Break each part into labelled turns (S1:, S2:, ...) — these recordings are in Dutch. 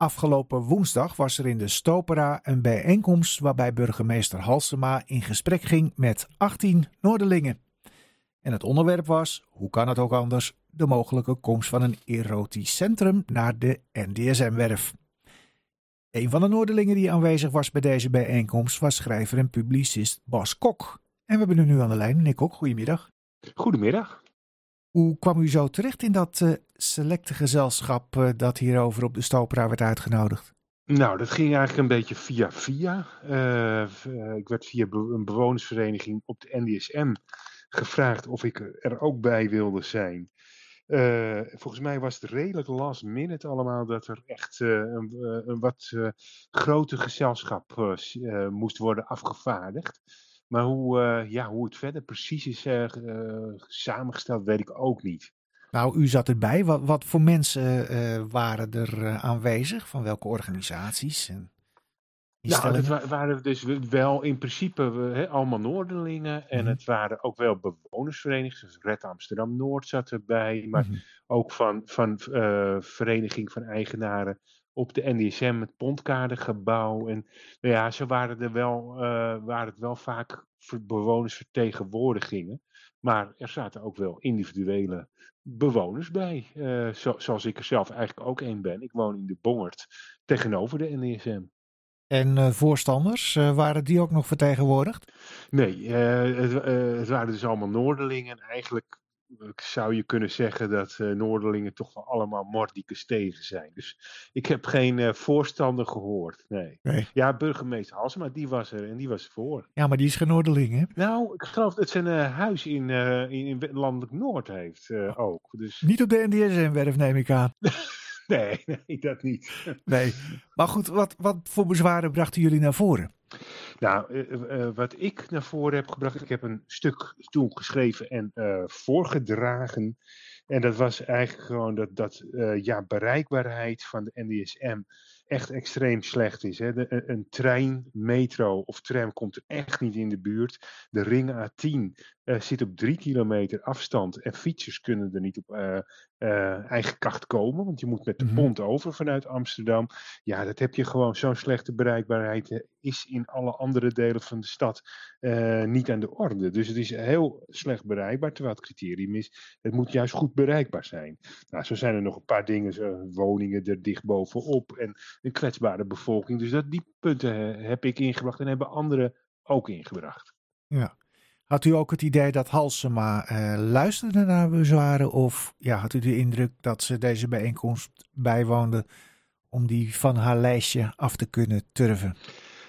S1: Afgelopen woensdag was er in de Stopera een bijeenkomst waarbij burgemeester Halsema in gesprek ging met 18 Noorderlingen. En het onderwerp was, hoe kan het ook anders, de mogelijke komst van een erotisch centrum naar de NDSM-werf. Een van de Noorderlingen die aanwezig was bij deze bijeenkomst was schrijver en publicist Bas Kok. En we hebben u nu aan de lijn. Meneer Kok, goedemiddag.
S2: Goedemiddag.
S1: Hoe kwam u zo terecht in dat uh, selecte gezelschap uh, dat hierover op de Stopera werd uitgenodigd?
S2: Nou, dat ging eigenlijk een beetje via via. Uh, ik werd via een bewonersvereniging op de NDSM gevraagd of ik er ook bij wilde zijn. Volgens mij was het redelijk last minute allemaal dat er echt een, een, wat uh, groter gezelschap moest worden afgevaardigd. Maar hoe, ja, hoe het verder precies is samengesteld, weet ik ook niet.
S1: Nou, u zat erbij. Wat, wat voor mensen waren er aanwezig? Van welke organisaties? En...
S2: Nou, het waren dus wel in principe he, allemaal Noorderlingen. En mm -hmm. het waren ook wel bewonersverenigingen. Dus Red Amsterdam Noord zat erbij. Maar mm -hmm. ook van, van uh, Vereniging van Eigenaren op de NDSM, het Pontkaardengebouw. En nou ja, zo waren er wel, uh, waren het wel vaak bewonersvertegenwoordigingen. Maar er zaten ook wel individuele bewoners bij. Uh, zo, zoals ik er zelf eigenlijk ook één ben. Ik woon in de Bongert tegenover de NDSM.
S1: En uh, voorstanders, uh, waren die ook nog vertegenwoordigd?
S2: Nee, het, het, waren dus allemaal Noorderlingen. Eigenlijk zou je kunnen zeggen dat Noorderlingen toch wel allemaal mordicus tegen zijn. Dus ik heb geen voorstander gehoord. Nee. nee. Ja, burgemeester Halsema, die was er en die was voor.
S1: Ja, maar die is geen Noorderling, hè?
S2: Nou, ik geloof dat ze een huis in, in, in Landelijk Noord heeft ook. Dus...
S1: Niet op de NDSM-werf, neem ik aan.
S2: Nee, nee, dat niet.
S1: Nee. Maar goed, wat, wat voor bezwaren brachten jullie naar voren?
S2: Nou, uh, uh, wat ik naar voren heb gebracht, ik heb een stuk toen geschreven en voorgedragen. En dat was eigenlijk gewoon dat, dat ja, bereikbaarheid van de NDSM echt extreem slecht is. Hè. De, een, trein, metro of tram komt er echt niet in de buurt. De ring A10 uh, zit op drie kilometer afstand en fietsers kunnen er niet op uh, uh, eigen kracht komen, want je moet met de pont over vanuit Amsterdam. Ja, dat heb je gewoon zo'n slechte bereikbaarheid is in alle andere delen van de stad niet aan de orde. Dus het is heel slecht bereikbaar, terwijl het criterium is, het moet juist goed bereikbaar zijn. Nou, zo zijn er nog een paar dingen, zo, woningen er dicht bovenop en een kwetsbare bevolking. Dus dat, die punten heb ik ingebracht en hebben anderen ook ingebracht.
S1: Ja. Had u ook het idee dat Halsema uh, luisterde naar bezwaren? Of ja, had u de indruk dat ze deze bijeenkomst bijwoonde om die van haar lijstje af te kunnen turven?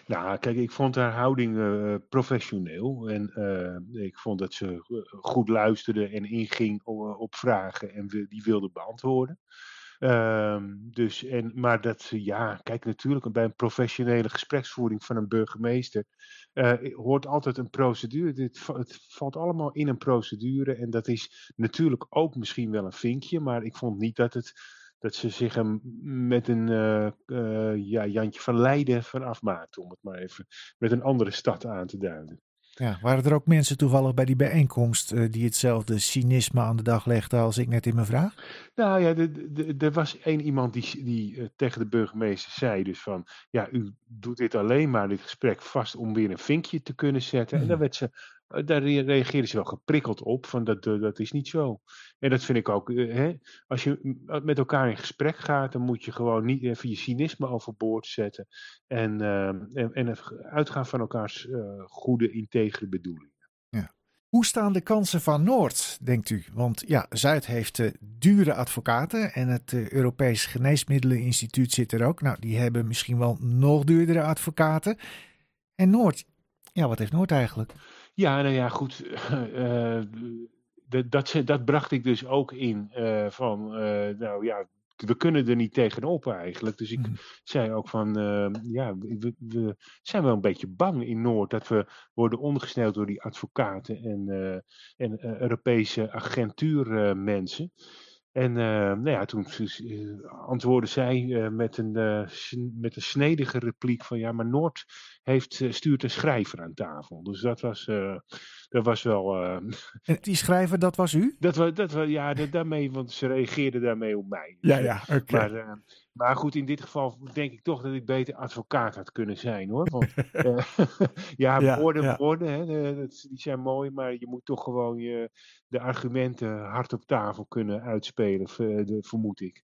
S2: Nou, kijk, ik vond haar houding uh, professioneel. En uh, ik vond dat ze goed luisterde en inging op, op vragen en die wilde beantwoorden. Um, dus, en, maar dat, ja, kijk, natuurlijk bij een professionele gespreksvoering van een burgemeester uh, hoort altijd een procedure. Dit, het valt allemaal in een procedure en dat is natuurlijk ook misschien wel een vinkje, maar ik vond niet dat het dat ze zich een, met een uh, uh, ja, Jantje van Leiden vanaf maakte, om het maar even met een andere stad aan te duiden.
S1: Ja, waren er ook mensen toevallig bij die bijeenkomst uh, die hetzelfde cynisme aan de dag legden als ik net in mijn vraag?
S2: Nou ja, er was één iemand die, die uh, tegen de burgemeester zei dus van, ja, u doet dit alleen maar, dit gesprek vast om weer een vinkje te kunnen zetten. Mm. En dan werd ze daar reageerden ze wel geprikkeld op, van dat, dat is niet zo. En dat vind ik ook, hè, als je met elkaar in gesprek gaat, dan moet je gewoon niet even je cynisme overboord zetten en, uh, en, en uitgaan van elkaars goede, integere bedoelingen.
S1: Ja. Hoe staan de kansen van Noord, denkt u? Want ja, Zuid heeft uh, dure advocaten en het Europees Geneesmiddeleninstituut zit er ook. Nou, die hebben misschien wel nog duurdere advocaten. En Noord, ja, wat heeft Noord eigenlijk?
S2: Ja, nou ja, goed. Uh, dat, dat, dat, bracht ik dus ook in uh, van, uh, nou ja, we kunnen er niet tegenop eigenlijk. Dus ik mm. zei ook van, ja, we, we, zijn wel een beetje bang in Noord dat we worden ondergesneld door die advocaten en, en Europese agentuurmensen. En uh, nou ja, toen uh, antwoordde zij uh, met, een, met een snedige repliek van ja, maar Noord heeft, stuurt een schrijver aan tafel. Dus dat was, dat was wel...
S1: en die schrijver, dat was u?
S2: Dat was, dat was ja, dat, daarmee, want ze reageerde daarmee op mij.
S1: Ja, ja, oké.
S2: Okay. Maar Maar goed, in dit geval denk ik toch dat ik beter advocaat had kunnen zijn hoor. Want, uh, ja,
S1: Ja,
S2: woorden,
S1: ja.
S2: woorden, hè, eh, dat, die zijn mooi, maar je moet toch gewoon je, de argumenten hard op tafel kunnen uitspelen, ver- de- vermoed ik.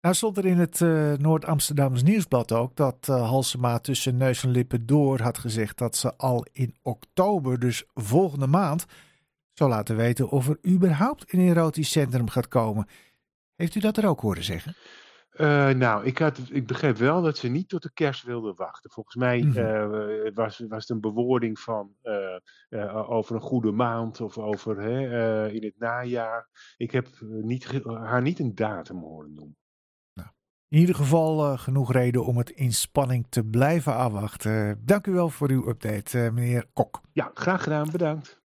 S1: Nou stond er in het eh, Noord-Amsterdams Nieuwsblad ook dat eh, Halsema tussen neus en lippen door had gezegd dat ze al in oktober, dus volgende maand, zou laten weten of er überhaupt een erotisch centrum gaat komen. Heeft u dat er ook horen zeggen?
S2: Eh, nou, ik, had, ik begreep wel dat ze niet tot de kerst wilden wachten. Volgens mij
S1: Mhm.
S2: eh, was, was het een bewoording van eh, eh, over een goede maand of over hè, eh, in het najaar. Ik heb eh, niet, haar niet een datum horen noemen.
S1: In ieder geval eh, genoeg reden om het in spanning te blijven afwachten. Dank u wel voor uw update, eh, meneer Kok.
S2: Ja, graag gedaan, bedankt.